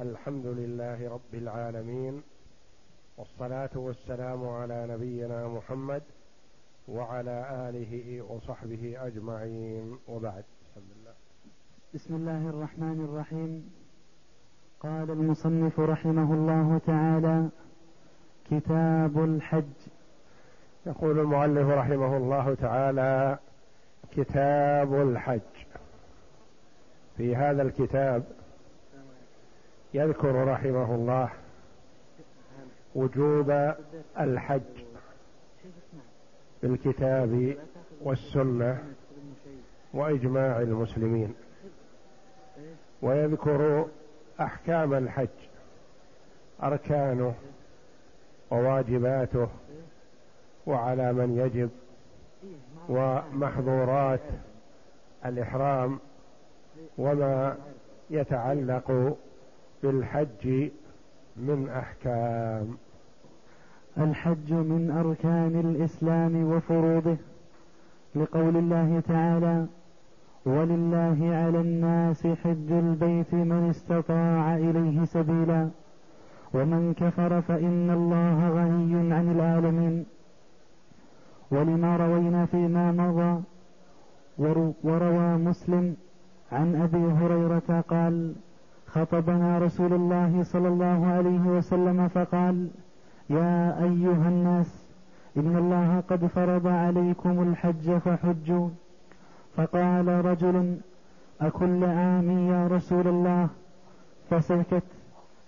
الحمد لله رب العالمين والصلاة والسلام على نبينا محمد وعلى آله وصحبه أجمعين. وبعد بسم الله. بسم الله الرحمن الرحيم. قال المصنف رحمه الله تعالى كتاب الحج. يقول المؤلف رحمه الله تعالى كتاب الحج. في هذا الكتاب يذكر رحمه الله وجوب الحج بالكتاب والسنة وإجماع المسلمين. ويذكر أحكام الحج أركانه وواجباته وعلى من يجب ومحظورات الإحرام وما يتعلق بالحج من أحكام. الحج من أركان الإسلام وفروضه لقول الله تعالى ولله على الناس حج البيت من استطاع إليه سبيلا ومن كفر فإن الله غني عن العالمين. ولما روينا فيما مضى وروى مسلم عن أبي هريرة قال خطبنا رسول الله صلى الله عليه وسلم فقال يا أيها الناس إن الله قد فرض عليكم الحج فحجوا. فقال رجل أكل عام يا رسول الله؟ فسكت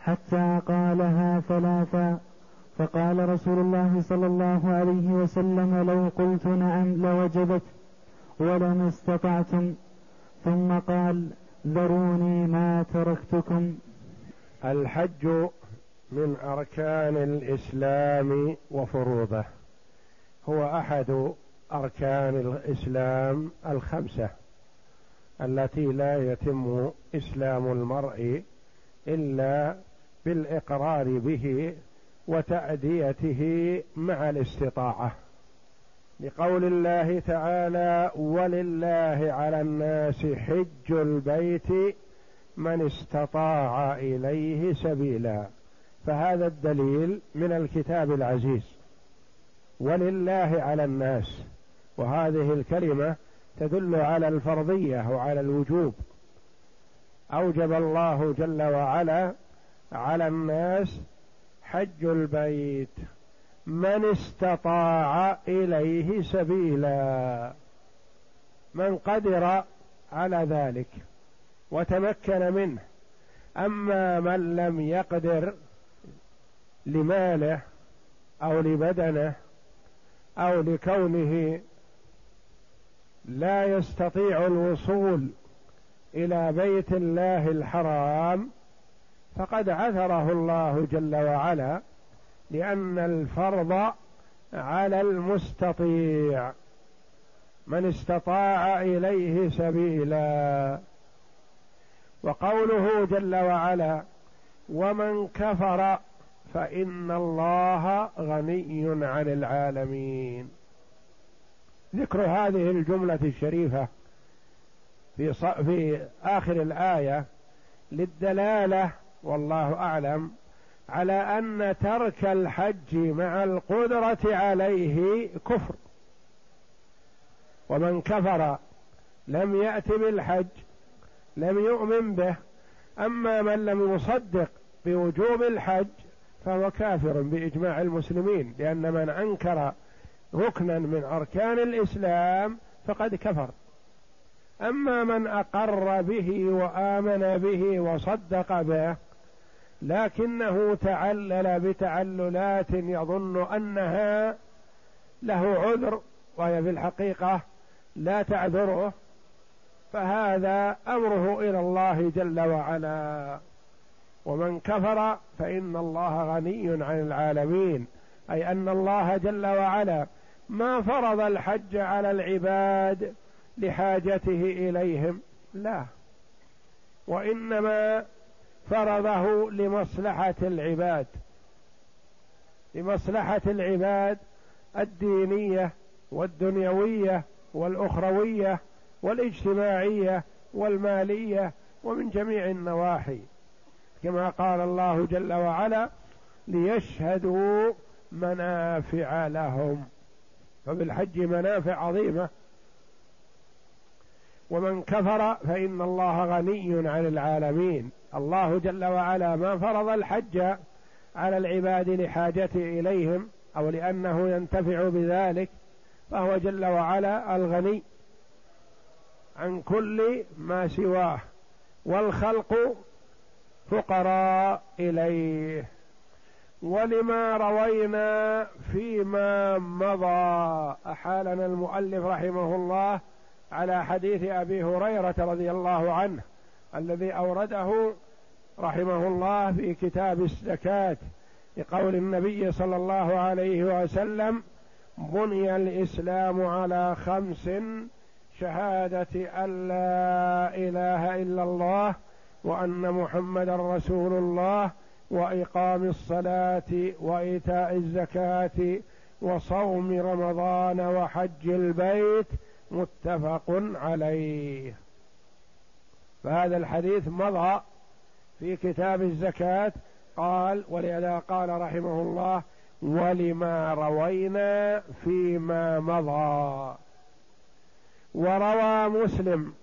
حتى قالها ثلاثا. فقال رسول الله صلى الله عليه وسلم لو قلت نعم لوجبت ولما استطعتم. ثم قال ذروني ما تركتكم. الحج من أركان الإسلام وفروضه. هو أحد أركان الإسلام الخمسة التي لا يتم إسلام المرء إلا بالإقرار به وتأديته مع الاستطاعة. لقول الله تعالى ولله على الناس حج البيت من استطاع إليه سبيلا. فهذا الدليل من الكتاب العزيز ولله على الناس. وهذه الكلمة تدل على الفرضية وعلى الوجوب. أوجب الله جل وعلا على الناس حج البيت. من استطاع إليه سبيلا من قدر على ذلك وتمكن منه. أما من لم يقدر لماله أو لبدنه أو لكونه لا يستطيع الوصول إلى بيت الله الحرام فقد عثره الله جل وعلا لأن الفرض على المستطيع. من استطاع إليه سبيلا. وقوله جل وعلا ومن كفر فإن الله غني عن العالمين. ذكر هذه الجملة الشريفة في في آخر الآية للدلالة والله أعلم على أن ترك الحج مع القدرة عليه كفر. ومن كفر لم يأت بالحج لم يؤمن به أما من لم يصدق بوجوب الحج فهو كافر بإجماع المسلمين لأن من أنكر ركنا من أركان الإسلام فقد كفر. أما من أقر به وآمن به وصدق به لكنه تعلل بتعللات يظن أنها له عذر وهي في الحقيقة لا تعذره. فهذا أمره إلى الله جل وعلا. ومن كفر فإن الله غني عن العالمين. أي أن الله جل وعلا ما فرض الحج على العباد لحاجته إليهم. لا. وإنما فرضه لمصلحة العباد. لمصلحة العباد الدينية والدنيوية والأخروية والاجتماعية والمالية ومن جميع النواحي. كما قال الله جل وعلا ليشهدوا منافع لهم. فبالحج منافع عظيمة. ومن كفر فإن الله غني عن العالمين. الله جل وعلا ما فرض الحج على العباد لحاجته إليهم أو لأنه ينتفع بذلك فهو جل وعلا الغني عن كل ما سواه والخلق فقراء إليه. ولما روينا فيما مضى أحالنا المؤلف رحمه الله على حديث أبي هريرة رضي الله عنه الذي أورده رحمه الله في كتاب الزكاة لقول النبي صلى الله عليه وسلم بني الإسلام على خمس شهادة أن لا إله إلا الله وأن محمدا رسول الله وإقام الصلاة وإيتاء الزكاة وصوم رمضان وحج البيت متفق عليه. فهذا الحديث مضى في كتاب الزكاة قال ولهذا قال رحمه الله ولما روينا فيما مضى وروى مسلم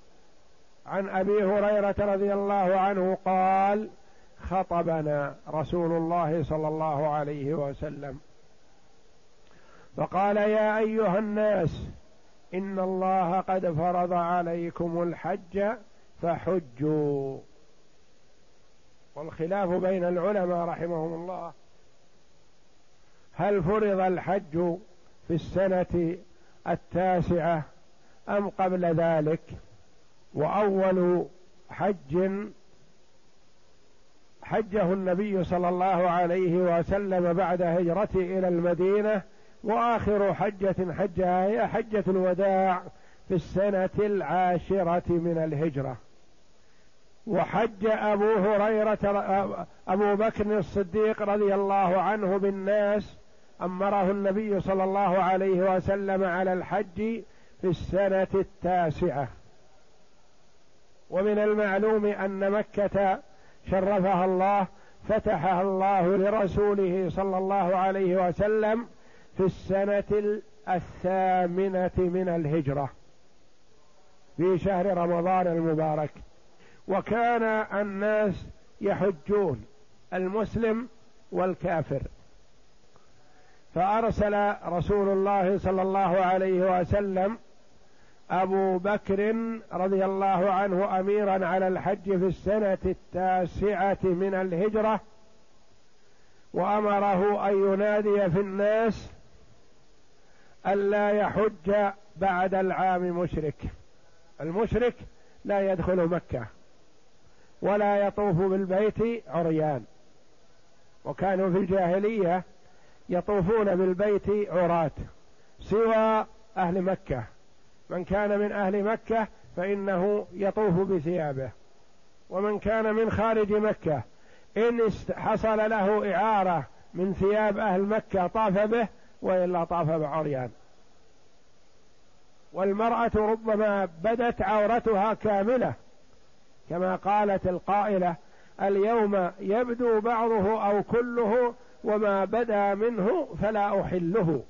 عن أبي هريرة رضي الله عنه قال خطبنا رسول الله صلى الله عليه وسلم فقال يا أيها الناس إن الله قد فرض عليكم الحج فحجوا والخلاف بين العلماء رحمهم الله. هل فرض الحج في السنة التاسعة أم قبل ذلك؟ وأول حج حجه النبي صلى الله عليه وسلم بعد هجرته إلى المدينة وآخر حجة حجها هي حجة الوداع في السنة العاشرة من الهجرة. وحج أبو هريرة أبو بكر الصديق رضي الله عنه بالناس أمره النبي صلى الله عليه وسلم على الحج في السنة التاسعة. ومن المعلوم أن مكة شرفها الله فتحها الله لرسوله صلى الله عليه وسلم في السنة الثامنة من الهجرة في شهر رمضان المبارك. وكان الناس يحجون المسلم والكافر. فأرسل رسول الله صلى الله عليه وسلم أبو بكر رضي الله عنه أميرا على الحج في السنة التاسعة من الهجرة وأمره أن ينادي في الناس ألا يحج بعد العام مشرك. المشرك لا يدخل مكة. ولا يطوف بالبيت عريان. وكانوا في الجاهلية يطوفون بالبيت عراة سوى أهل مكة. من كان من أهل مكة فإنه يطوف بثيابه. ومن كان من خارج مكة إن حصل له إعارة من ثياب أهل مكة طاف به وإلا طاف بعريان. والمرأة ربما بدت عورتها كاملة كما قالت القائلة اليوم يبدو بعضه أو كله وما بدا منه فلا أحله.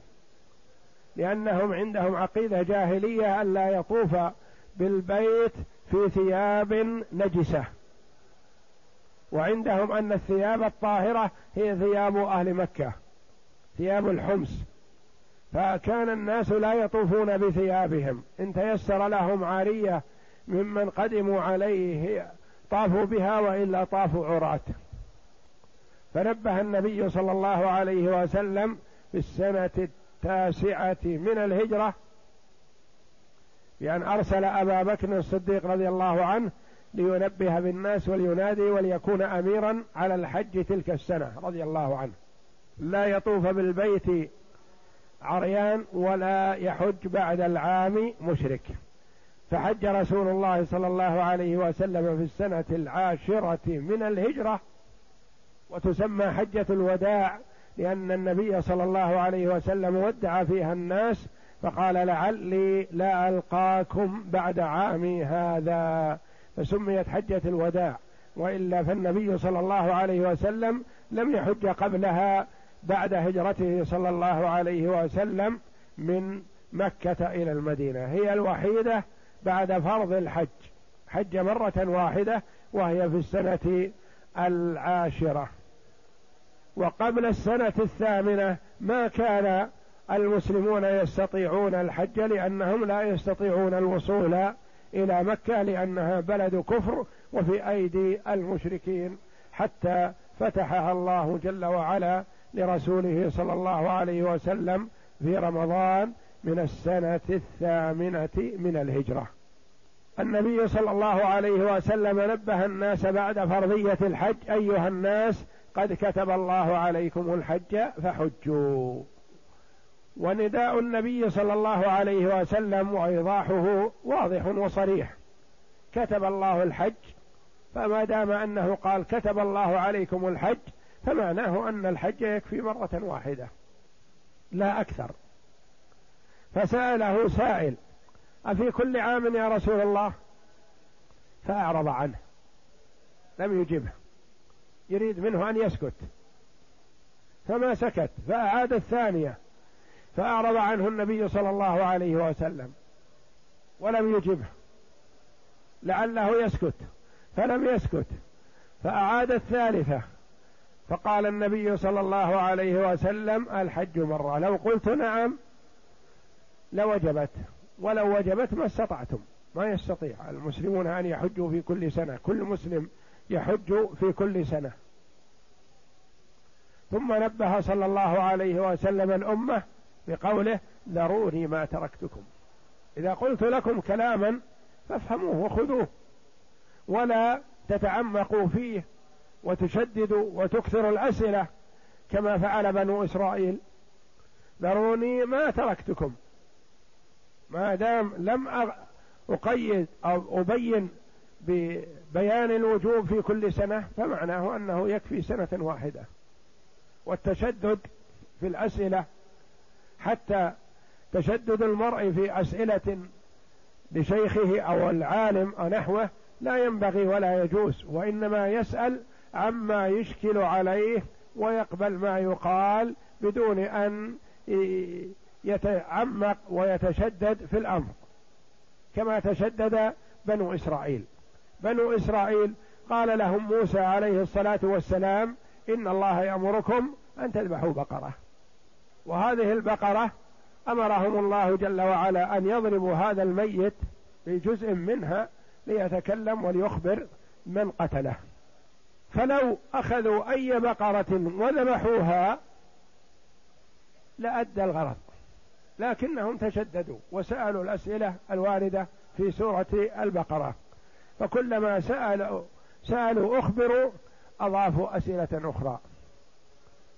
لأنهم عندهم عقيدة جاهلية ألا يطوف بالبيت في ثياب نجسة. وعندهم أن الثياب الطاهرة هي ثياب أهل مكة ثياب الحمص. فكان الناس لا يطوفون بثيابهم. إن تيسر لهم عارية ممن قدموا عليه طافوا بها وإلا طافوا عراة. فنبه النبي صلى الله عليه وسلم في السنة التاسعة من الهجرة بأن أرسل أبا بكر الصديق رضي الله عنه لينبه بالناس ولينادي وليكون أميرا على الحج تلك السنة رضي الله عنه. لا يطوف بالبيت عريان ولا يحج بعد العام مشرك. فحج رسول الله صلى الله عليه وسلم في السنة العاشرة من الهجرة وتسمى حجة الوداع لأن النبي صلى الله عليه وسلم ودع فيها الناس فقال لعلي لا ألقاكم بعد عامي هذا فسميت حجة الوداع. وإلا فالنبي صلى الله عليه وسلم لم يحج قبلها بعد هجرته صلى الله عليه وسلم من مكة إلى المدينة. هي الوحيدة بعد فرض الحج. حج مرة واحدة وهي في السنة العاشرة. وقبل السنة الثامنة ما كان المسلمون يستطيعون الحج لأنهم لا يستطيعون الوصول إلى مكة لأنها بلد كفر وفي أيدي المشركين. حتى فتحها الله جل وعلا لرسوله صلى الله عليه وسلم في رمضان من السنة الثامنة من الهجرة. النبي صلى الله عليه وسلم نبه الناس بعد فرضية الحج. أيها الناس قد كتب الله عليكم الحج فحجوا. ونداء النبي صلى الله عليه وسلم وإيضاحه واضح وصريح. كتب الله الحج فما دام أنه قال كتب الله عليكم الحج فمعناه أن الحج يكفي مرة واحدة لا أكثر. فسأله سائل أفي كل عام يا رسول الله؟ فأعرض عنه. لم يجبه. يريد منه أن يسكت. فما سكت فأعاد الثانية. فأعرض عنه النبي صلى الله عليه وسلم. ولم يجبه. لعله يسكت. فلم يسكت. فأعاد الثالثة. فقال النبي صلى الله عليه وسلم الحج مرة. لو قلت نعم لوجبت ولو وجبت ما استطعتم. ما يستطيع المسلمون أن يحجوا في كل سنة. كل مسلم يحج في كل سنة. ثم نبه صلى الله عليه وسلم الأمة بقوله ذروني ما تركتكم. إذا قلت لكم كلاما فافهموه وخذوه ولا تتعمقوا فيه وتشددوا وتكثروا الأسئلة كما فعل بنو إسرائيل. ذروني ما تركتكم. ما دام لم أقيد أو أبين ببيان الوجوب في كل سنة فمعناه أنه يكفي سنة واحدة. والتشدد في الأسئلة حتى تشدد المرء في أسئلة لشيخه أو العالم أو نحوه لا ينبغي ولا يجوز وإنما يسأل عما يشكل عليه ويقبل ما يقال بدون أن يتعمق ويتشدد في الأمر كما تشدد بنو إسرائيل. بنو إسرائيل قال لهم موسى عليه الصلاة والسلام إن الله يأمركم أن تذبحوا بقرة. وهذه البقرة أمرهم الله جل وعلا أن يضربوا هذا الميت بجزء منها ليتكلم وليخبر من قتله. فلو أخذوا أي بقرة وذبحوها لأدى الغرض. لكنهم تشددوا وسألوا الأسئلة الواردة في سورة البقرة. فكلما سألوا سألوا أخبروا أضافوا أسئلة أخرى.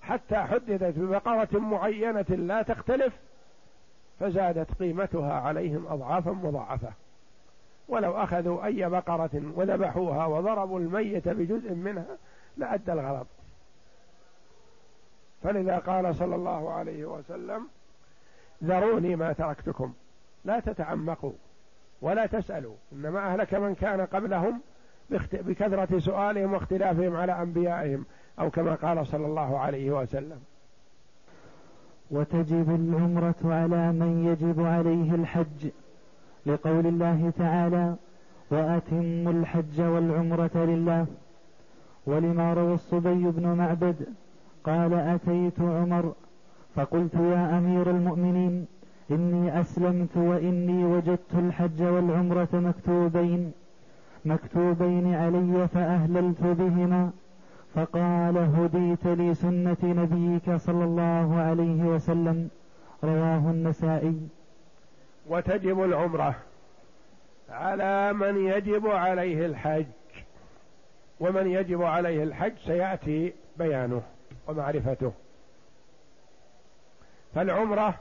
حتى حددت ببقرة معينة لا تختلف فزادت قيمتها عليهم أضعافا مضاعفة. ولو أخذوا أي بقرة وذبحوها وضربوا الميت بجزء منها لأدى الغرض. فلذا قال صلى الله عليه وسلم ذروني ما تركتكم. لا تتعمقوا ولا تسألوا. إنما أهلك من كان قبلهم بكثرة سؤالهم واختلافهم على أنبيائهم أو كما قال صلى الله عليه وسلم. وتجب العمرة على من يجب عليه الحج لقول الله تعالى وأتموا الحج والعمرة لله. ولما روى الصبي بن معبد قال أتيت عمر فقلت يا أمير المؤمنين إني أسلمت وإني وجدت الحج والعمرة مكتوبين مكتوبين علي فأهللت بهما فقال هديت لسنة نبيك صلى الله عليه وسلم رواه النسائي. وتجب العمرة على من يجب عليه الحج ومن يجب عليه الحج سيأتي بيانه ومعرفته. فالعمرة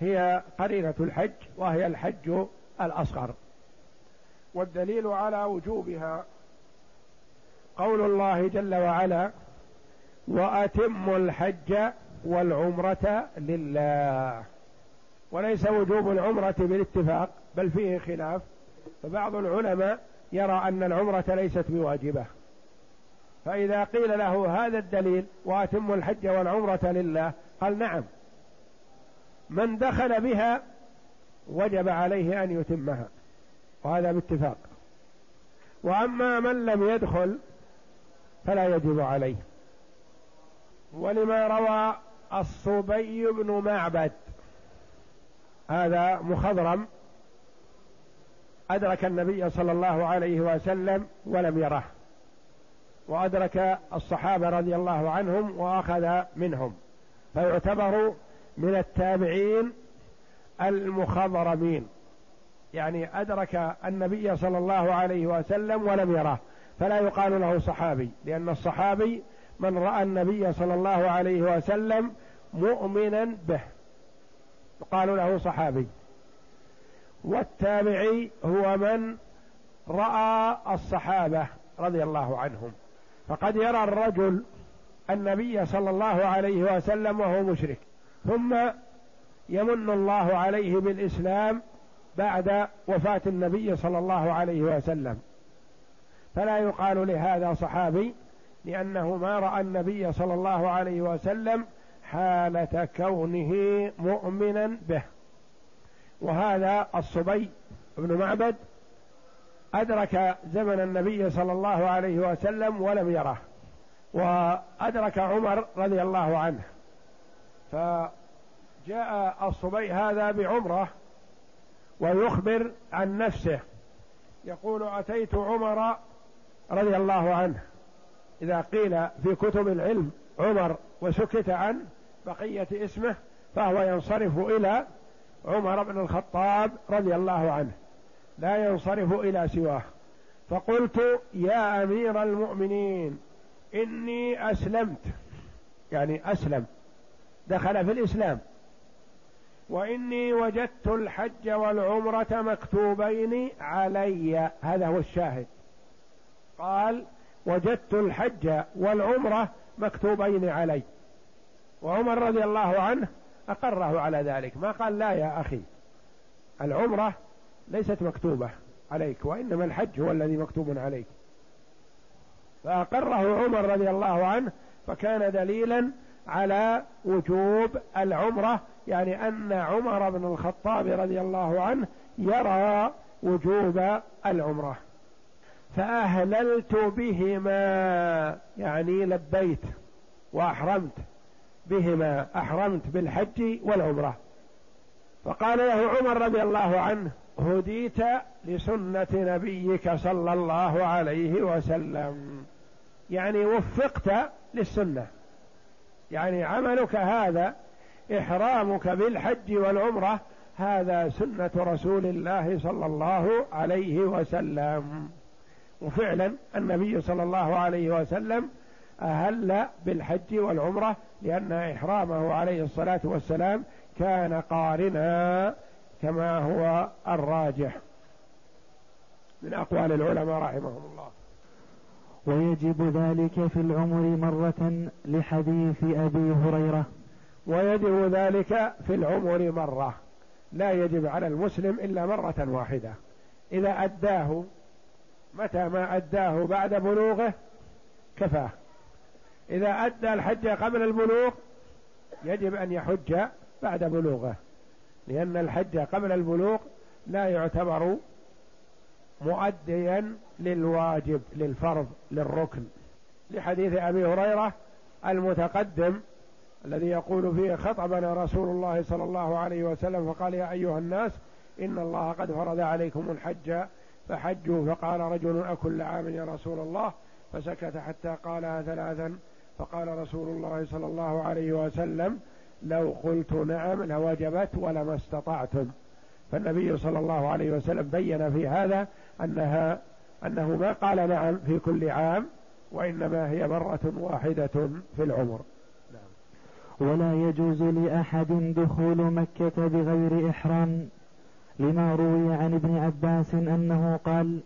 هي قرينة الحج وهي الحج الأصغر. والدليل على وجوبها قول الله جل وعلا وأتموا الحج والعمرة لله. وليس وجوب العمرة بالاتفاق بل فيه خلاف. فبعض العلماء يرى أن العمرة ليست بواجبة. فإذا قيل له هذا الدليل وأتم الحج والعمرة لله قال نعم. من دخل بها وجب عليه أن يتمها وهذا باتفاق. وأما من لم يدخل فلا يجب عليه. ولما روى الصبي بن معبد هذا مخضرم أدرك النبي صلى الله عليه وسلم ولم يره وأدرك الصحابة رضي الله عنهم وأخذ منهم فيعتبر من التابعين المخضرمين. يعني أدرك النبي صلى الله عليه وسلم ولم يره فلا يقال له صحابي لأن الصحابي من رأى النبي صلى الله عليه وسلم مؤمنا به يقال له صحابي. والتابعي هو من رأى الصحابة رضي الله عنهم. فقد يرى الرجل النبي صلى الله عليه وسلم وهو مشرك. ثم يمن الله عليه بالإسلام بعد وفاة النبي صلى الله عليه وسلم. فلا يقال لهذا صحابي لأنه ما رأى النبي صلى الله عليه وسلم حالة كونه مؤمنا به. وهذا الصبي بن معبد أدرك زمن النبي صلى الله عليه وسلم ولم يره. وأدرك عمر رضي الله عنه. فجاء الصبي هذا بعمرة ويخبر عن نفسه. يقول أتيت عمر رضي الله عنه. إذا قيل في كتب العلم عمر وسكت عن بقية اسمه فهو ينصرف إلى عمر بن الخطاب رضي الله عنه. لا ينصرف إلى سواه. فقلت يا أمير المؤمنين إني أسلمت. يعني أسلم. دخل في الإسلام. وإني وجدت الحج والعمرة مكتوبين علي. هذا هو الشاهد. قال وجدت الحج والعمرة مكتوبين علي. وعمر رضي الله عنه أقره على ذلك. ما قال لا يا أخي العمرة ليست مكتوبة عليك وإنما الحج هو الذي مكتوب عليك. فأقره عمر رضي الله عنه فكان دليلا على وجوب العمرة يعني أن عمر بن الخطاب رضي الله عنه يرى وجوب العمرة. فأهللت بهما يعني لبيت وأحرمت بهما أحرمت بالحج والعمرة. فقال له عمر رضي الله عنه هديت لسنة نبيك صلى الله عليه وسلم. يعني وفقت للسنة. يعني عملك هذا إحرامك بالحج والعمرة هذا سنة رسول الله صلى الله عليه وسلم. وفعلا النبي صلى الله عليه وسلم أهل بالحج والعمرة لأن إحرامه عليه الصلاة والسلام كان قارنا كما هو الراجح. من أقوال العلماء رحمهم الله. ويجب ذلك في العمر مرة لحديث أبي هريرة. ويجب ذلك في العمر مرة. لا يجب على المسلم إلا مرة واحدة. إذا أداه متى ما أداه بعد بلوغه كفاه إذا أدى الحج قبل البلوغ يجب أن يحج بعد بلوغه. لأن الحج قبل البلوغ لا يعتبر مؤديا للواجب للفرض للركن. لحديث أبي هريرة المتقدم الذي يقول فيه خطبنا رسول الله صلى الله عليه وسلم فقال يا أيها الناس إن الله قد فرض عليكم الحج فحجوا فقال رجل أكل عام يا رسول الله؟ فسكت حتى قالها ثلاثا. فقال رسول الله صلى الله عليه وسلم لو قلت نعم لوجبت ولما استطعتم. فالنبي صلى الله عليه وسلم بين في هذا أنها أنه ما قال نعم في كل عام وإنما هي مرة واحدة في العمر نعم. ولا يجوز لأحد دخول مكة بغير إحرام لما روي عن ابن عباس أنه قال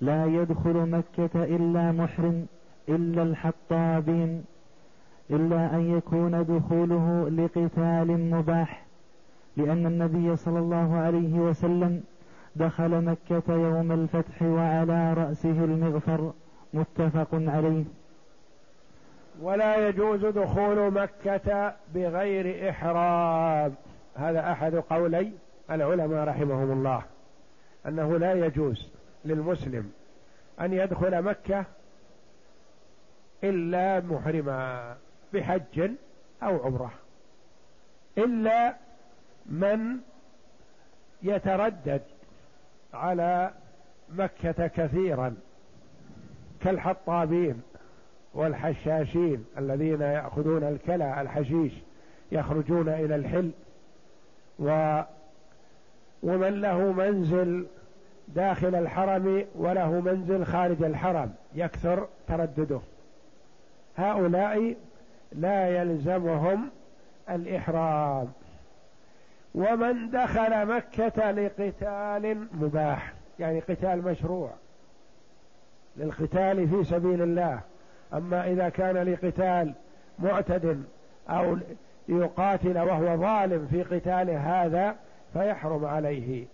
لا يدخل مكة إلا محرم إلا الحطابين إلا أن يكون دخوله لقتال مباح لأن النبي صلى الله عليه وسلم دخل مكة يوم الفتح وعلى رأسه المغفر متفق عليه. ولا يجوز دخول مكة بغير إحرام. هذا أحد قولي العلماء رحمهم الله أنه لا يجوز للمسلم أن يدخل مكة إلا محرما بحج أو عمرة. إلا من يتردد على مكة كثيرا كالحطابين والحشاشين الذين يأخذون الكلى الحشيش يخرجون إلى الحل و ومن له منزل داخل الحرم وله منزل خارج الحرم يكثر تردده. هؤلاء لا يلزمهم الإحرام. ومن دخل مكة لقتال مباح يعني قتال مشروع للقتال في سبيل الله. أما إذا كان لقتال معتد أو ليقاتل وهو ظالم في قتال هذا فيحرم عليه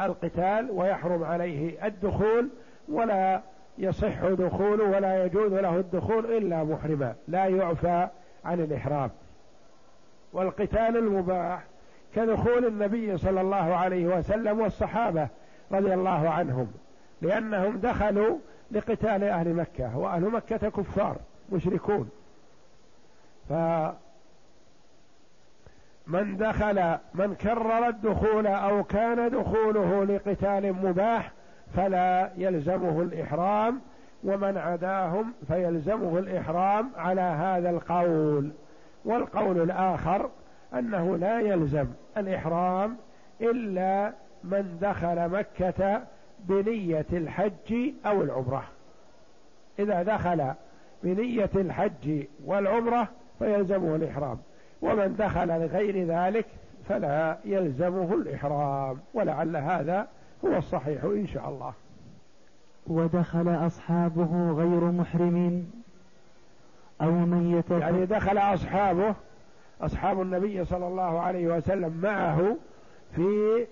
القتال ويحرم عليه الدخول ولا يصح دخوله ولا يجوز له الدخول إلا محرما لا يعفى عن الإحرام. والقتال المباح كدخول النبي صلى الله عليه وسلم والصحابة رضي الله عنهم لأنهم دخلوا لقتال أهل مكة وأهل مكة كفار مشركون. فمن دخل من كرر الدخول أو كان دخوله لقتال مباح فلا يلزمه الإحرام ومن عداهم فيلزمه الإحرام على هذا القول. والقول الآخر أنه لا يلزم. الإحرام إلا من دخل مكة بنية الحج أو العمرة. إذا دخل بنية الحج والعمرة فيلزمه الإحرام ومن دخل لغير ذلك فلا يلزمه الإحرام ولعل هذا هو الصحيح إن شاء الله. ودخل أصحابه غير محرمين أو من يعني دخل أصحابه أصحاب النبي صلى الله عليه وسلم معه في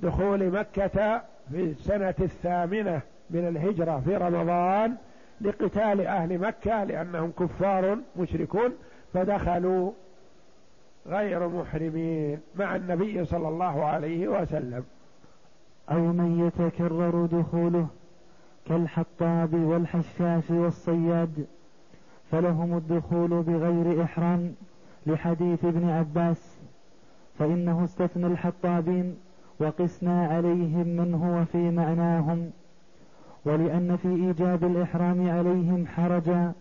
دخول مكة في السنة الثامنة من الهجرة في رمضان لقتال أهل مكة لأنهم كفار مشركون فدخلوا غير محرمين مع النبي صلى الله عليه وسلم. أو من يتكرر دخوله كالحطاب والحشاش والصياد فلهم الدخول بغير إحرام. لحديث ابن عباس فإنه استثنى الحطابين وقسنا عليهم من هو في معناهم ولأن في إيجاب الإحرام عليهم حرجا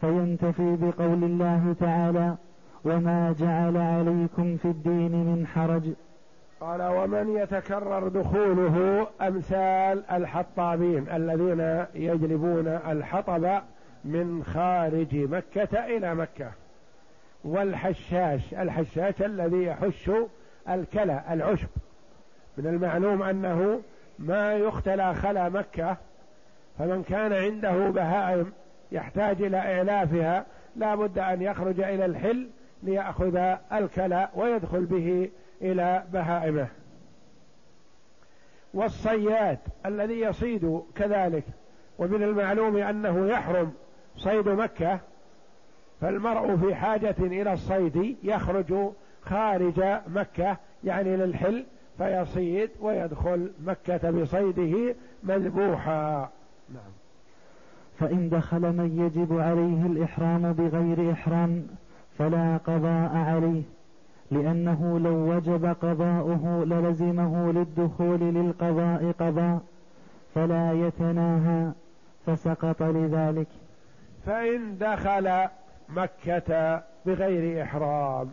فينتفي بقول الله تعالى وما جعل عليكم في الدين من حرج قال ومن يتكرر دخوله أمثال الحطابين الذين يجلبون الحطب من خارج مكة إلى مكة والحشاش الحشاش الذي يحش الكلى العشب. من المعلوم أنه ما يختلى خلا مكة فمن كان عنده بهائم يحتاج إلى إعلافها لا بد أن يخرج إلى الحل ليأخذ الكلى ويدخل به إلى بهائمه. والصياد الذي يصيد كذلك. ومن المعلوم أنه يحرم صيد مكة فالمرء في حاجة إلى الصيد يخرج خارج مكة يعني للحل فيصيد ويدخل مكة بصيده مذبوحا. نعم. فإن دخل من يجب عليه الإحرام بغير إحرام فلا قضاء عليه لأنه لو وجب قضاؤه للزمه للدخول للقضاء قضاء فلا يتناهى فسقط لذلك. فإن دخل مكة بغير إحرام.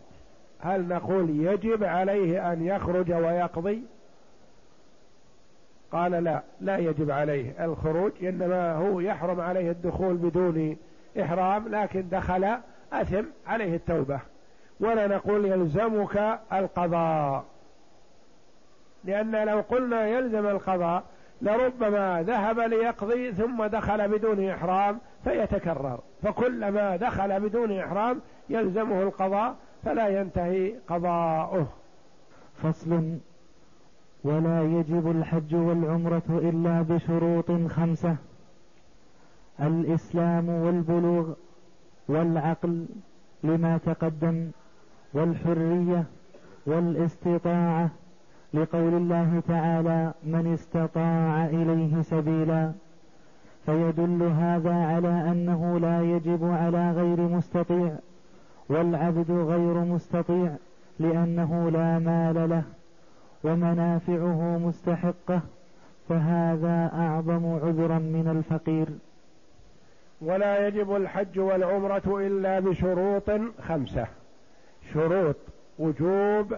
هل نقول يجب عليه أن يخرج ويقضي؟ قال لا لا يجب عليه الخروج إنما هو يحرم عليه الدخول بدون إحرام لكن دخل أثم عليه التوبة. ولا نقول يلزمك القضاء. لأن لو قلنا يلزم القضاء لربما ذهب ليقضي ثم دخل بدون إحرام فيتكرر. فكلما دخل بدون إحرام يلزمه القضاء فلا ينتهي قضاؤه. فصل. ولا يجب الحج والعمرة إلا بشروط خمسة. الإسلام والبلوغ والعقل لما تقدم والحرية والاستطاعة لقول الله تعالى من استطاع إليه سبيلا فيدل هذا على أنه لا يجب على غير مستطيع والعبد غير مستطيع لأنه لا مال له ومنافعه مستحقة فهذا أعظم عذرا من الفقير. ولا يجب الحج والعمرة إلا بشروط خمسة. شروط وجوب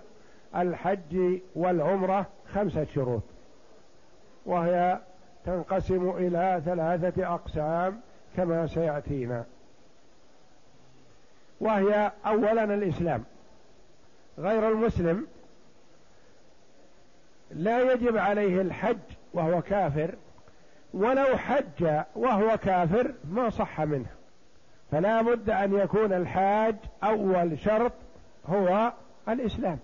الحج والعمرة خمسة شروط وهي تنقسم إلى ثلاثة أقسام كما سيأتينا. وهي أولا الإسلام. غير المسلم لا يجب عليه الحج وهو كافر ولو حج وهو كافر ما صح منه. فلا بد أن يكون الحاج أول شرط هو الإسلام.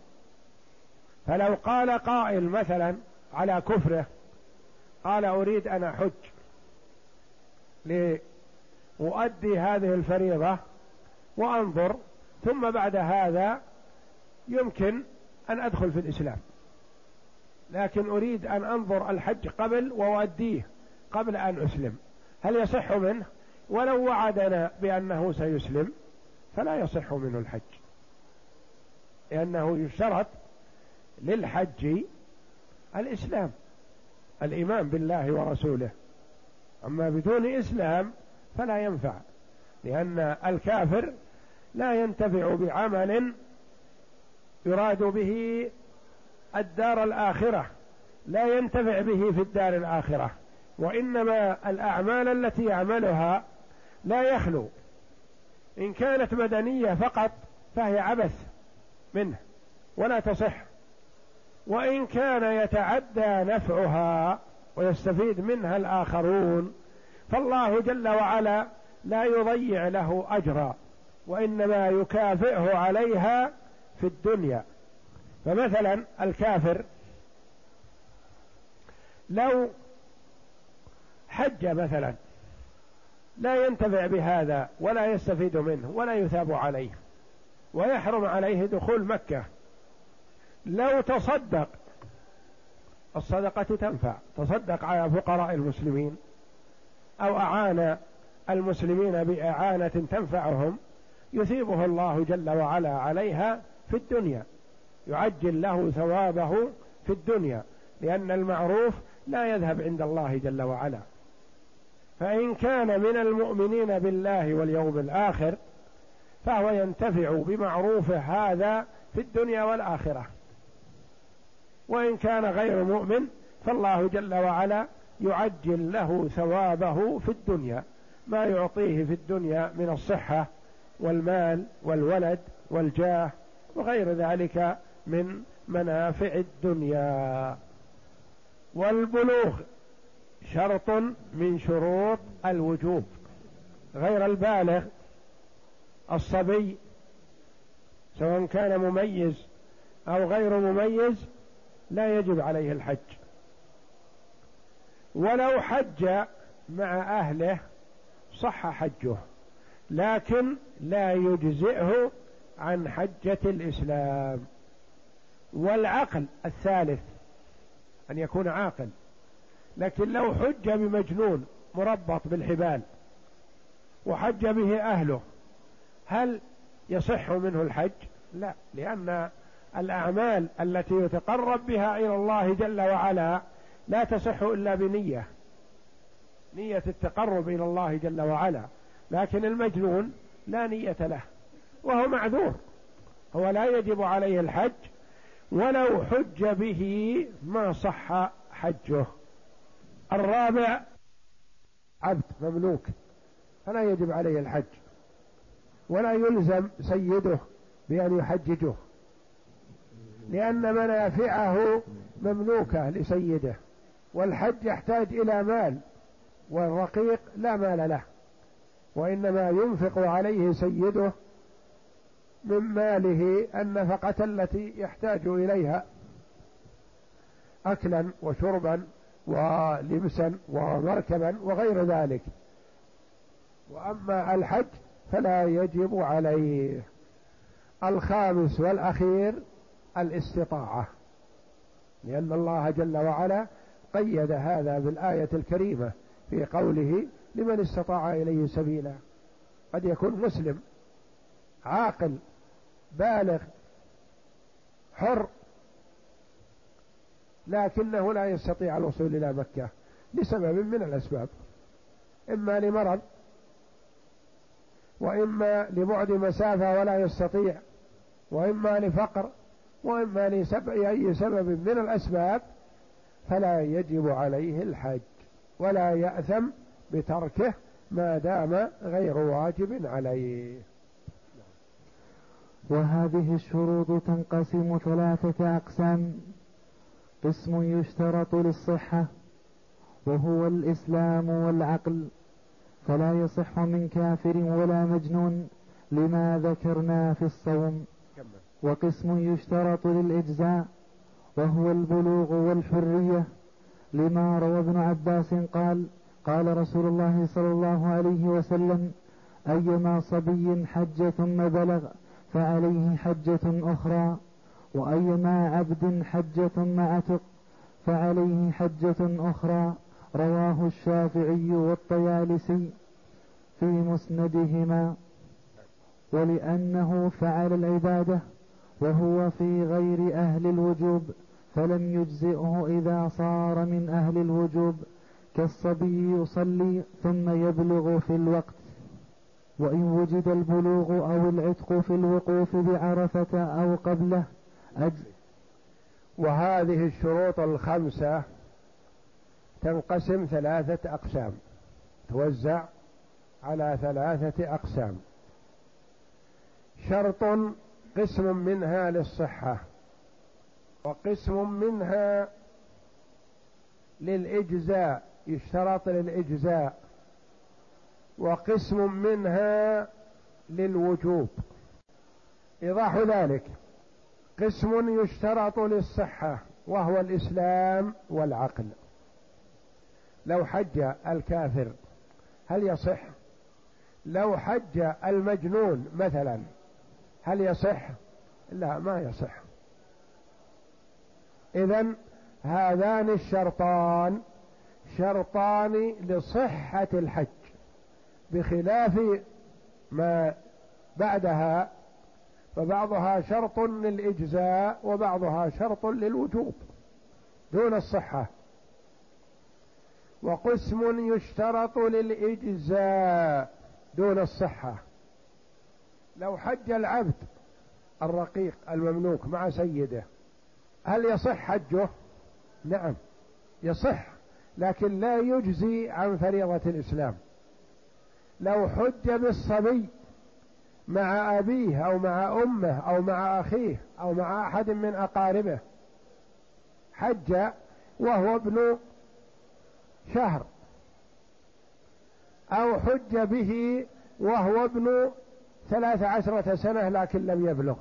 فلو قال قائل مثلا على كفره قال أريد أن أحج لأؤدي هذه الفريضة وأنظر ثم بعد هذا يمكن أن أدخل في الإسلام. لكن أريد أن أنظر الحج قبل وأؤديه قبل أن أسلم. هل يصح منه؟ ولو وعدنا بأنه سيسلم فلا يصح منه الحج. لأنه يشترط للحج الإسلام. الإيمان بالله ورسوله. أما بدون إسلام فلا ينفع لأن الكافر لا ينتفع بعمل يراد به الدار الآخرة لا ينتفع به في الدار الآخرة. وإنما الأعمال التي يعملها لا يخلو. إن كانت مدنية فقط فهي عبث منه ولا تصح. وإن كان يتعدى نفعها ويستفيد منها الآخرون فالله جل وعلا لا يضيع له أجرا وإنما يكافئه عليها في الدنيا. فمثلا الكافر لو حج مثلا لا ينتفع بهذا ولا يستفيد منه ولا يثاب عليه ويحرم عليه دخول مكة لو تصدق الصدقة تنفع. تصدق على فقراء المسلمين أو أعان المسلمين بإعانة تنفعهم يثيبه الله جل وعلا عليها في الدنيا. يعجل له ثوابه في الدنيا لأن المعروف لا يذهب عند الله جل وعلا. فإن كان من المؤمنين بالله واليوم الآخر فهو ينتفع بمعروفه هذا في الدنيا والآخرة. وإن كان غير مؤمن فالله جل وعلا يعجل له ثوابه في الدنيا ما يعطيه في الدنيا من الصحة والمال والولد والجاه وغير ذلك من منافع الدنيا. والبلوغ شرط من شروط الوجوب. غير البالغ الصبي سواء كان مميز أو غير مميز لا يجب عليه الحج. ولو حج مع أهله صح حجه لكن لا يجزئه عن حجة الإسلام. والعقل الثالث أن يكون عاقل. لكن لو حج بمجنون مربط بالحبال وحج به أهله هل يصح منه الحج؟ لا لأن الأعمال التي يتقرب بها إلى الله جل وعلا لا تصح إلا بنية نية التقرب إلى الله جل وعلا لكن المجنون لا نية له وهو معذور هو لا يجب عليه الحج ولو حج به ما صح حجه. الرابع عبد مملوك فلا يجب عليه الحج ولا يلزم سيده بأن يحججه. لأن منافعه مملوكة لسيده والحج يحتاج إلى مال والرقيق لا مال له وإنما ينفق عليه سيده من ماله النفقة التي يحتاج إليها أكلا وشربا ولبسا ومركبا وغير ذلك. وأما الحج فلا يجب عليه. الخامس والأخير الاستطاعة لأن الله جل وعلا قيد هذا بالآية الكريمة في قوله لمن استطاع إليه سبيلا. قد يكون مسلم عاقل بالغ حر لكنه لا يستطيع الوصول إلى مكة لسبب من الأسباب. إما لمرض وإما لبعد مسافة ولا يستطيع وإما لفقر. وإما لأي سبب من الأسباب فلا يجب عليه الحج ولا يأثم بتركه ما دام غير واجب عليه. وهذه الشروط تنقسم ثلاثة أقسام. قسم يشترط للصحة وهو الإسلام والعقل. فلا يصح من كافر ولا مجنون لما ذكرنا في الصوم. وقسم يشترط للإجزاء وهو البلوغ والحرية. لما روى ابن عباس قال قال رسول الله صلى الله عليه وسلم أيما صبي حج ثم بلغ فعليه حجة أخرى. وأيما عبد حج ثم عتق فعليه حجة أخرى. رواه الشافعي والطيالسي في مسندهما. ولأنه فعل العبادة وهو في غير أهل الوجوب فلم يجزئه إذا صار من أهل الوجوب. كالصبي يصلي ثم يبلغ في الوقت وإن وجد البلوغ أو العتق في الوقوف بعرفة أو قبله أجل وهذه الشروط الخمسة تنقسم ثلاثة أقسام. توزع على ثلاثة أقسام. شرط قسم منها للصحة وقسم منها للإجزاء يشترط للإجزاء وقسم منها للوجوب. إيضاح ذلك. قسم يشترط للصحة وهو الإسلام والعقل. لو حج الكافر هل يصح؟ لو حج المجنون مثلا هل يصح؟ لا ما يصح. اذا هذان الشرطان شرطان لصحة الحج بخلاف ما بعدها فبعضها شرط للإجزاء وبعضها شرط للوجوب دون الصحة. وقسم يشترط للإجزاء دون الصحة. لو حج العبد الرقيق المملوك مع سيده هل يصح حجه؟ نعم يصح لكن لا يجزي عن فريضة الإسلام. لو حج بالصبي مع أبيه أو مع أمه أو مع أخيه أو مع أحد من أقاربه حج وهو ابن شهر أو حج به وهو ابن ثلاث عشرة سنة لكن لم يبلغ.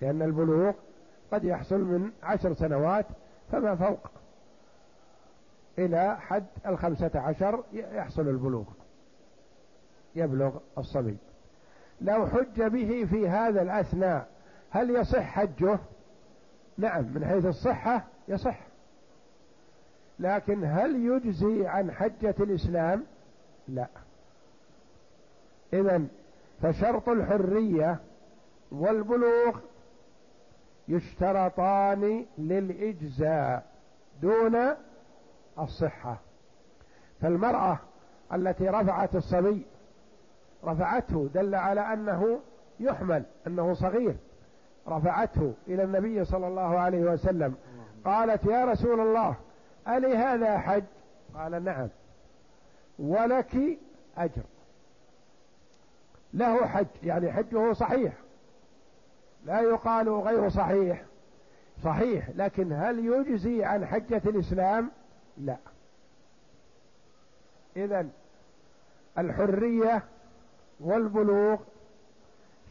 لأن البلوغ قد يحصل من عشر سنوات فما فوق. إلى حد الخمسة عشر يحصل البلوغ. يبلغ الصبي. لو حج به في هذا الأثناء هل يصح حجه؟ نعم من حيث الصحة يصح. لكن هل يجزي عن حجة الإسلام؟ لا. إذا فشرط الحرية والبلوغ يشترطان للإجزاء دون الصحة. فالمرأة التي رفعت الصبي رفعته دل على أنه يحمل أنه صغير. رفعته إلى النبي صلى الله عليه وسلم قالت يا رسول الله ألي هذا حج؟ قال نعم ولك أجر. له حج يعني حجه صحيح. لا يقال غير صحيح. صحيح لكن هل يجزي عن حجة الإسلام؟ لا. إذا الحرية والبلوغ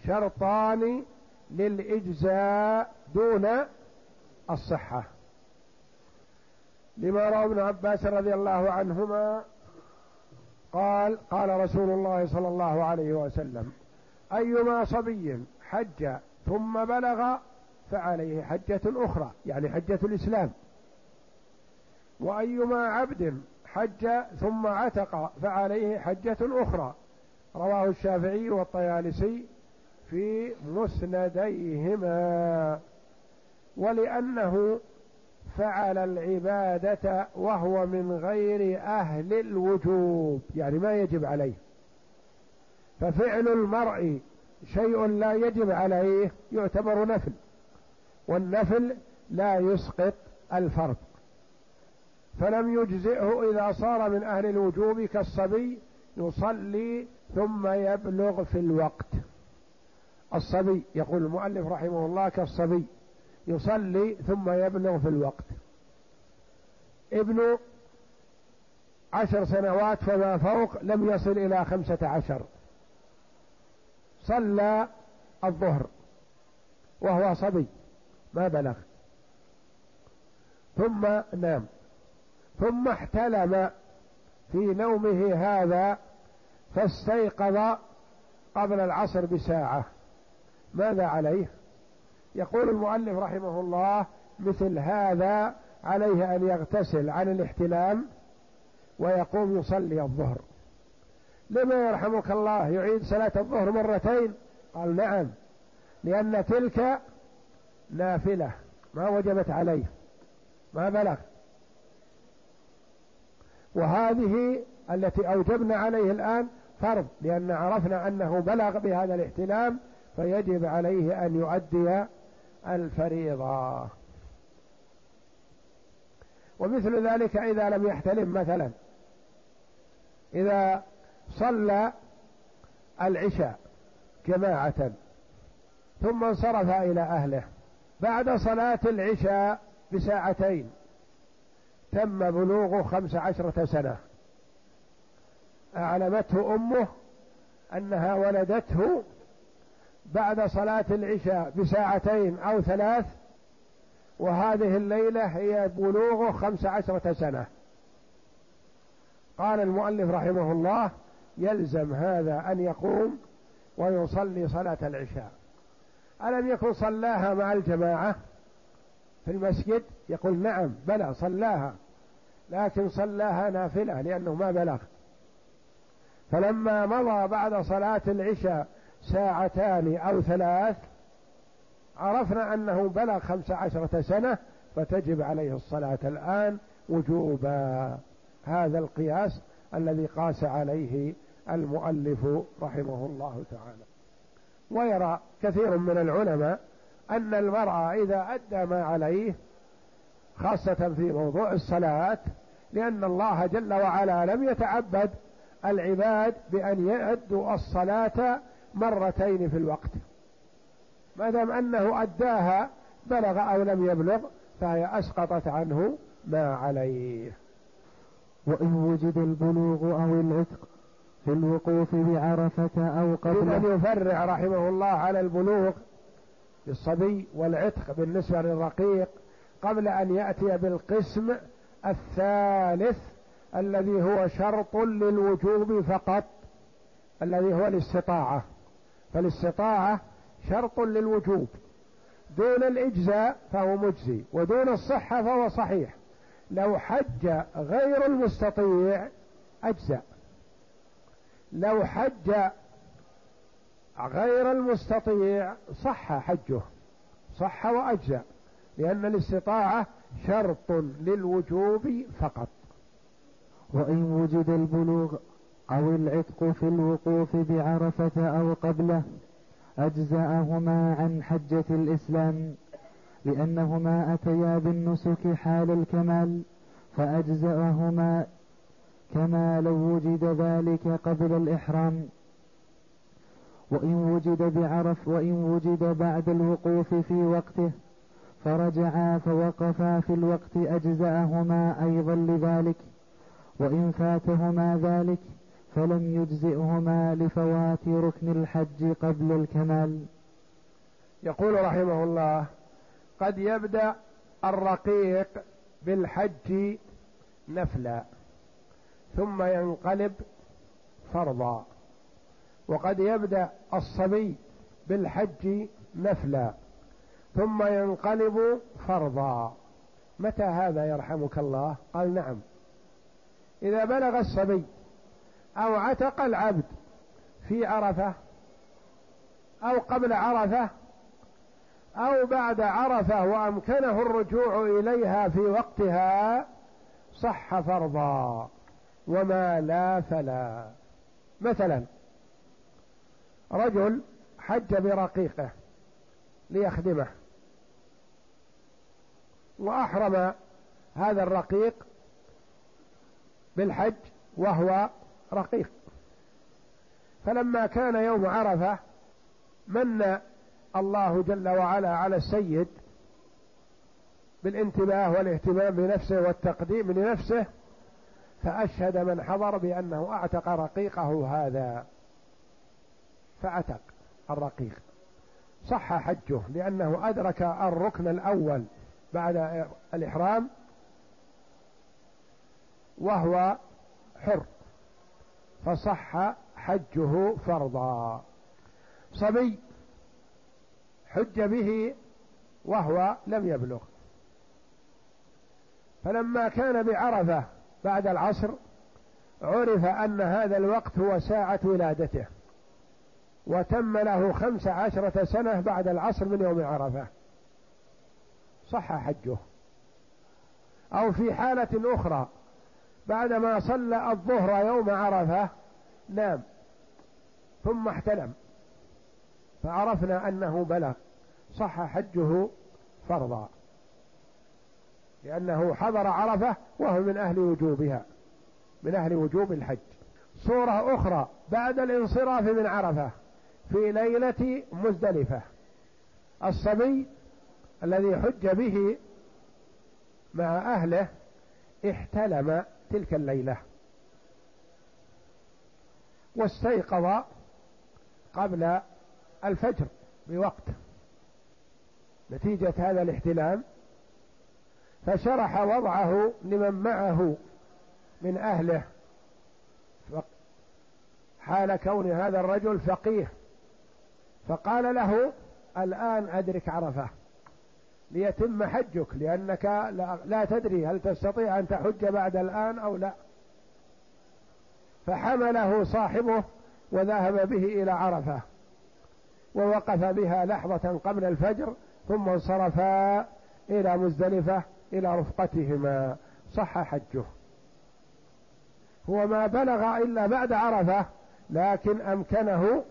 شرطان للإجزاء دون الصحة. لما روى ابن عباس رضي الله عنهما قال قال رسول الله صلى الله عليه وسلم أيما صبي حج ثم بلغ فعليه حجة أخرى يعني حجة الإسلام. وأيما عبد حج ثم عتق فعليه حجة أخرى. رواه الشافعي والطيالسي في مسنديهما. ولأنه فعل العبادة وهو من غير أهل الوجوب يعني ما يجب عليه. ففعل المرء شيء لا يجب عليه يعتبر نفل والنفل لا يسقط الفرض فلم يجزئه إذا صار من أهل الوجوب كالصبي يصلي ثم يبلغ في الوقت. الصبي يقول المؤلف رحمه الله كالصبي. يصلي ثم يبلغ في الوقت. ابن عشر سنوات فما فوق لم يصل إلى خمسة عشر. صلى الظهر وهو صبي ما بلغ. ثم نام. ثم احتلم في نومه هذا فاستيقظ قبل العصر بساعة. ماذا عليه؟ يقول المؤلف رحمه الله مثل هذا عليه أن يغتسل عن الاحتلام ويقوم يصلي الظهر. لما يرحمك الله يعيد صلاة الظهر مرتين؟ قال نعم لأن تلك نافلة ما وجبت عليه ما بلغ. وهذه التي أوجبنا عليه الآن فرض لأن عرفنا أنه بلغ بهذا الاحتلام فيجب عليه أن يؤدي الفريضة. ومثل ذلك إذا لم يحتلم مثلا. إذا صلى العشاء جماعة ثم انصرف إلى أهله. بعد صلاة العشاء بساعتين تم بلوغ خمس عشرة سنة. أعلمته أمه أنها ولدته بعد صلاة العشاء بساعتين أو ثلاث وهذه الليلة هي بلوغ خمس عشرة سنة. قال المؤلف رحمه الله يلزم هذا أن يقوم ويصلي صلاة العشاء. ألم يكن صلاها مع الجماعة في المسجد؟ يقول نعم بلى صلاها لكن صلاها نافلة لأنه ما بلغ. فلما مضى بعد صلاة العشاء ساعتان أو ثلاث عرفنا أنه بلغ خمس عشرة سنة فتجب عليه الصلاة الآن وجوبا. هذا القياس الذي قاس عليه المؤلف رحمه الله تعالى. ويرى كثير من العلماء أن المرأة إذا أدى ما عليه خاصة في موضوع الصلاة لأن الله جل وعلا لم يتعبد العباد بأن يأدوا الصلاة مرتين في الوقت. ما دام أنه أداها بلغ أو لم يبلغ فهي أسقطت عنه ما عليه. وإن وجد البلوغ أو العتق في الوقوف بعرفة أو قبل. أن يفرع رحمه الله على البلوغ للصبي والعتق بالنسبة للرقيق قبل أن يأتي بالقسم الثالث الذي هو شرط للوجوب فقط الذي هو الاستطاعة. فالاستطاعة شرط للوجوب. دون الإجزاء فهو مجزي ودون الصحة فهو صحيح. لو حج غير المستطيع أجزأ. لو حج غير المستطيع صح حجه صح وأجزأ لأن الاستطاعة شرط للوجوب فقط. وإن وجد البلوغ أو العتق في الوقوف بعرفة أو قبله أجزأهما عن حجة الإسلام لأنهما أتيا بالنسك حال الكمال فأجزأهما كما لو وجد ذلك قبل الإحرام. وإن وجد بعرف وإن وجد بعد الوقوف في وقته فرجعا فوقفا في الوقت أجزأهما أيضا لذلك وإن فاتهما ذلك فلم يجزئهما لفوات ركن الحج قبل الكمال. يقول رحمه الله قد يبدأ الرقيق بالحج نفلا ثم ينقلب فرضا. وقد يبدأ الصبي بالحج نفلا ثم ينقلب فرضا. متى هذا يرحمك الله؟ قال نعم. إذا بلغ الصبي أو عتق العبد في عرفة أو قبل عرفة أو بعد عرفة وأمكنه الرجوع إليها في وقتها صح فرضا وما لا فلا. مثلا رجل حج برقيقه ليخدمه وأحرم هذا الرقيق بالحج وهو رقيق. فلما كان يوم عرفة من الله جل وعلا على السيد بالانتباه والاهتمام بنفسه والتقديم لنفسه فأشهد من حضر بأنه أعتق رقيقه هذا. فأتق الرقيق. صح حجه لأنه أدرك الركن الأول بعد الإحرام وهو حر. فصح حجه فرضا. صبي حج به وهو لم يبلغ. فلما كان بعرفة بعد العصر عرف أن هذا الوقت هو ساعة ولادته وتم له خمس عشرة سنة بعد العصر من يوم عرفة. صح حجه. أو في حالة أخرى بعدما صلى الظهر يوم عرفة نام ثم احتلم. فعرفنا أنه بلغ. صح حجه فرضا. لأنه حضر عرفة وهو من أهل وجوبها من أهل وجوب الحج. صورة أخرى بعد الانصراف من عرفة في ليلة مزدلفة. الصبي الذي حج به مع أهله احتلم تلك الليلة. واستيقظ قبل الفجر بوقت. نتيجة هذا الاحتلام فشرح وضعه لمن معه من أهله. حال كون هذا الرجل فقيه. فقال له الآن أدرك عرفة. ليتم حجك لأنك لا, تدري هل تستطيع أن تحج بعد الآن أو لا. فحمله صاحبه وذهب به إلى عرفة ووقف بها لحظة قبل الفجر ثم انصرفا إلى مزدلفة إلى رفقتهما. صح حجه. هو ما بلغ إلا بعد عرفة لكن أمكنه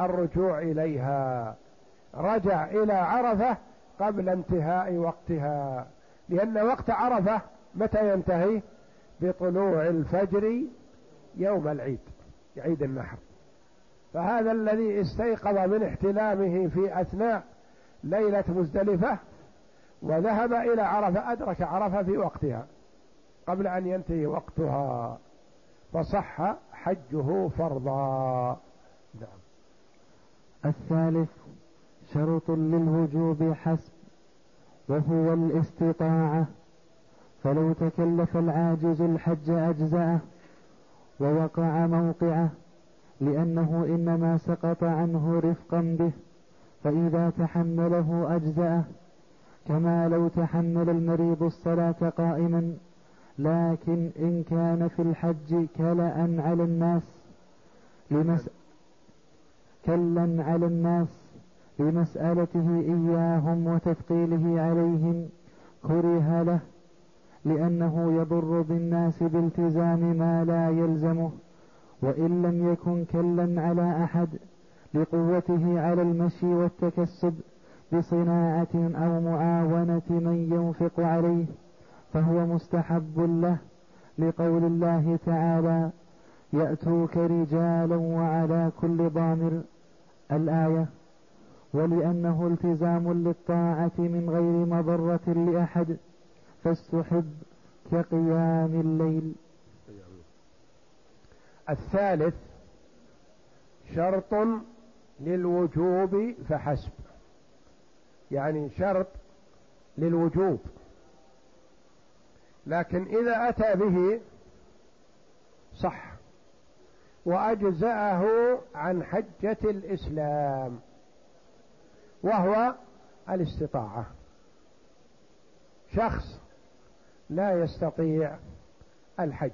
الرجوع إليها. رجع إلى عرفة قبل انتهاء وقتها لأن وقت عرفة متى ينتهي؟ بطلوع الفجر يوم العيد عيد النحر. فهذا الذي استيقظ من احتلامه في أثناء ليلة مزدلفة وذهب إلى عرفة أدرك عرفة في وقتها قبل أن ينتهي وقتها. فصح حجه فرضا. نعم. الثالث شرط للوجوب حسب وهو الاستطاعة. فلو تكلف العاجز الحج أجزأه ووقع موقعه لأنه إنما سقط عنه رفقا به فإذا تحمله أجزأه. كما لو تحمل المريض الصلاة قائما لكن إن كان في الحج كلأ على الناس لمس كلا على الناس لمسألته إياهم وتثقيله عليهم كره له لأنه يضر بالناس بالتزام ما لا يلزمه وإن لم يكن كلا على أحد لقوته على المشي والتكسب بصناعة أو معاونة من ينفق عليه فهو مستحب له. لقول الله تعالى يأتوك رجالا وعلى كل ضامر. الآية ولأنه التزام للطاعة من غير مضرة لأحد فاستحب كقيام الليل. الثالث شرط للوجوب فحسب. يعني شرط للوجوب. لكن إذا أتى به صح وأجزأه عن حجة الإسلام. وهو الاستطاعة. شخص لا يستطيع الحج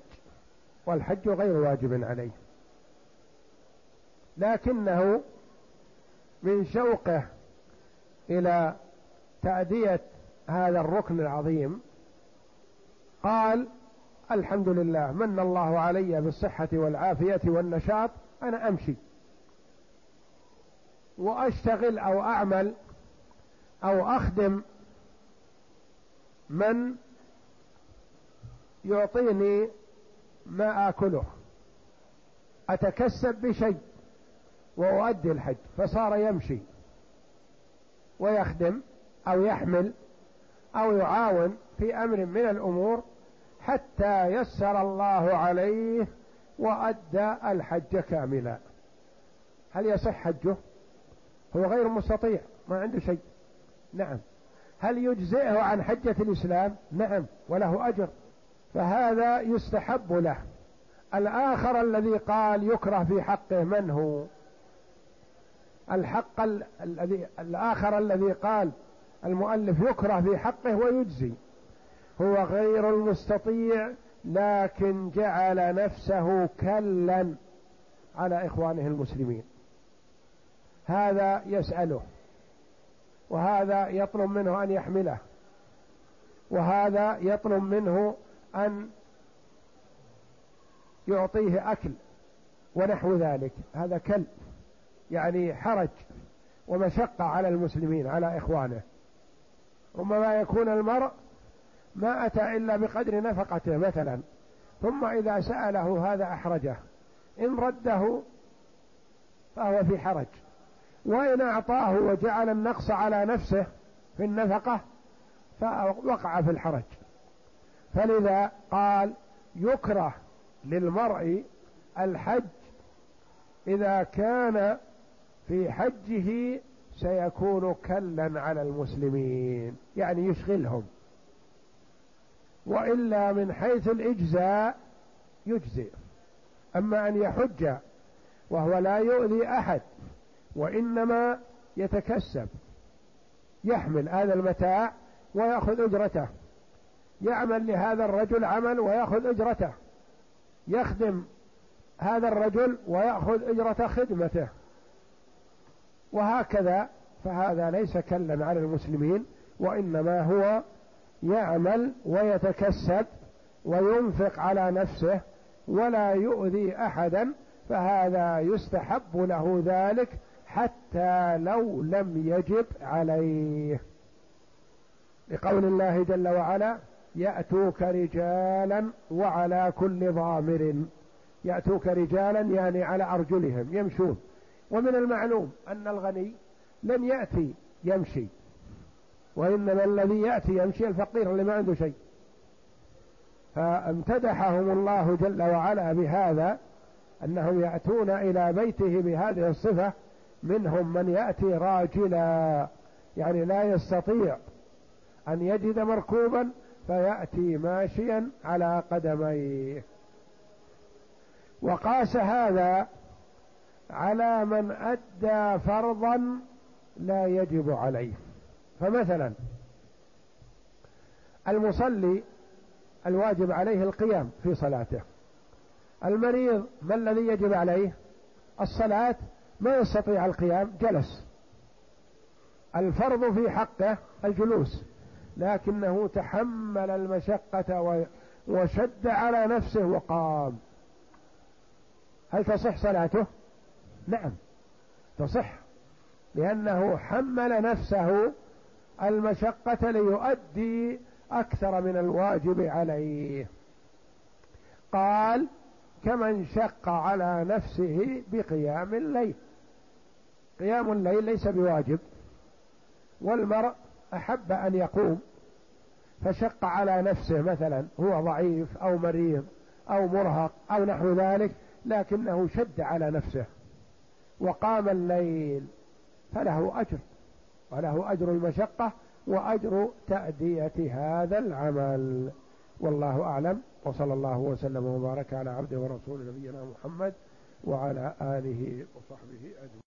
والحج غير واجب عليه. لكنه من شوقه إلى تأدية هذا الركن العظيم قال الحمد لله من الله علي بالصحة والعافية والنشاط أنا أمشي. وأشتغل أو أعمل أو أخدم من يعطيني ما آكله. أتكسب بشيء وأؤدي الحج فصار يمشي ويخدم أو يحمل أو يعاون في أمر من الأمور حتى يسر الله عليه وأدى الحج كاملا. هل يصح حجه؟ هو غير مستطيع ما عنده شيء. نعم. هل يجزئه عن حجة الإسلام؟ نعم وله أجر. فهذا يستحب له. الآخر الذي قال يكره في حقه من هو؟ الحق الذي الآخر الذي قال المؤلف يكره في حقه ويجزي. هو غير المستطيع لكن جعل نفسه كلا على إخوانه المسلمين. هذا يسأله وهذا يطلب منه أن يحمله وهذا يطلب منه أن يعطيه أكل ونحو ذلك. هذا كل يعني حرج ومشقة على المسلمين على إخوانه. ربما يكون المرء ما أتى إلا بقدر نفقته مثلا ثم إذا سأله هذا أحرجه إن رده فهو في حرج. وإن أعطاه وجعل النقص على نفسه في النفقة فوقع في الحرج. فلذا قال يكره للمرء الحج إذا كان في حجه سيكون كلا على المسلمين يعني يشغلهم. وإلا من حيث الإجزاء يجزئ. أما أن يحج وهو لا يؤذي أحد وإنما يتكسب يحمل هذا المتاع ويأخذ أجرته يعمل لهذا الرجل عمل ويأخذ أجرته يخدم هذا الرجل ويأخذ أجرة خدمته. وهكذا فهذا ليس كلا على المسلمين وإنما هو يعمل ويتكسب وينفق على نفسه ولا يؤذي أحدا فهذا يستحب له ذلك حتى لو لم يجب عليه. لقول الله جل وعلا يأتوك رجالا وعلى كل ضامر. يأتوك رجالا يعني على أرجلهم يمشون. ومن المعلوم أن الغني لن يأتي يمشي. وإنما الذي يأتي يمشي الفقير اللي ما عنده شيء. فامتدحهم الله جل وعلا بهذا أنهم يأتون إلى بيته بهذه الصفة منهم من يأتي راجلا يعني لا يستطيع أن يجد مركوبا فيأتي ماشيا على قدميه. وقاس هذا على من أدى فرضا لا يجب عليه. فمثلا المصلي الواجب عليه القيام في صلاته. المريض ما الذي يجب عليه؟ الصلاة ما يستطيع القيام جلس. الفرض في حقه الجلوس. لكنه تحمل المشقة وشد على نفسه وقام. هل تصح صلاته؟ نعم. تصح. لأنه حمل نفسه المشقة ليؤدي أكثر من الواجب عليه. قال كمن شق على نفسه بقيام الليل. قيام الليل ليس بواجب والمرء أحب أن يقوم فشق على نفسه مثلا هو ضعيف أو مريض أو مرهق أو نحو ذلك لكنه شد على نفسه وقام الليل فله أجر وله أجر المشقة وأجر تأدية هذا العمل. والله أعلم وصلى الله وسلم وبارك على عبده ورسوله نبينا محمد وعلى آله وصحبه أجمعين.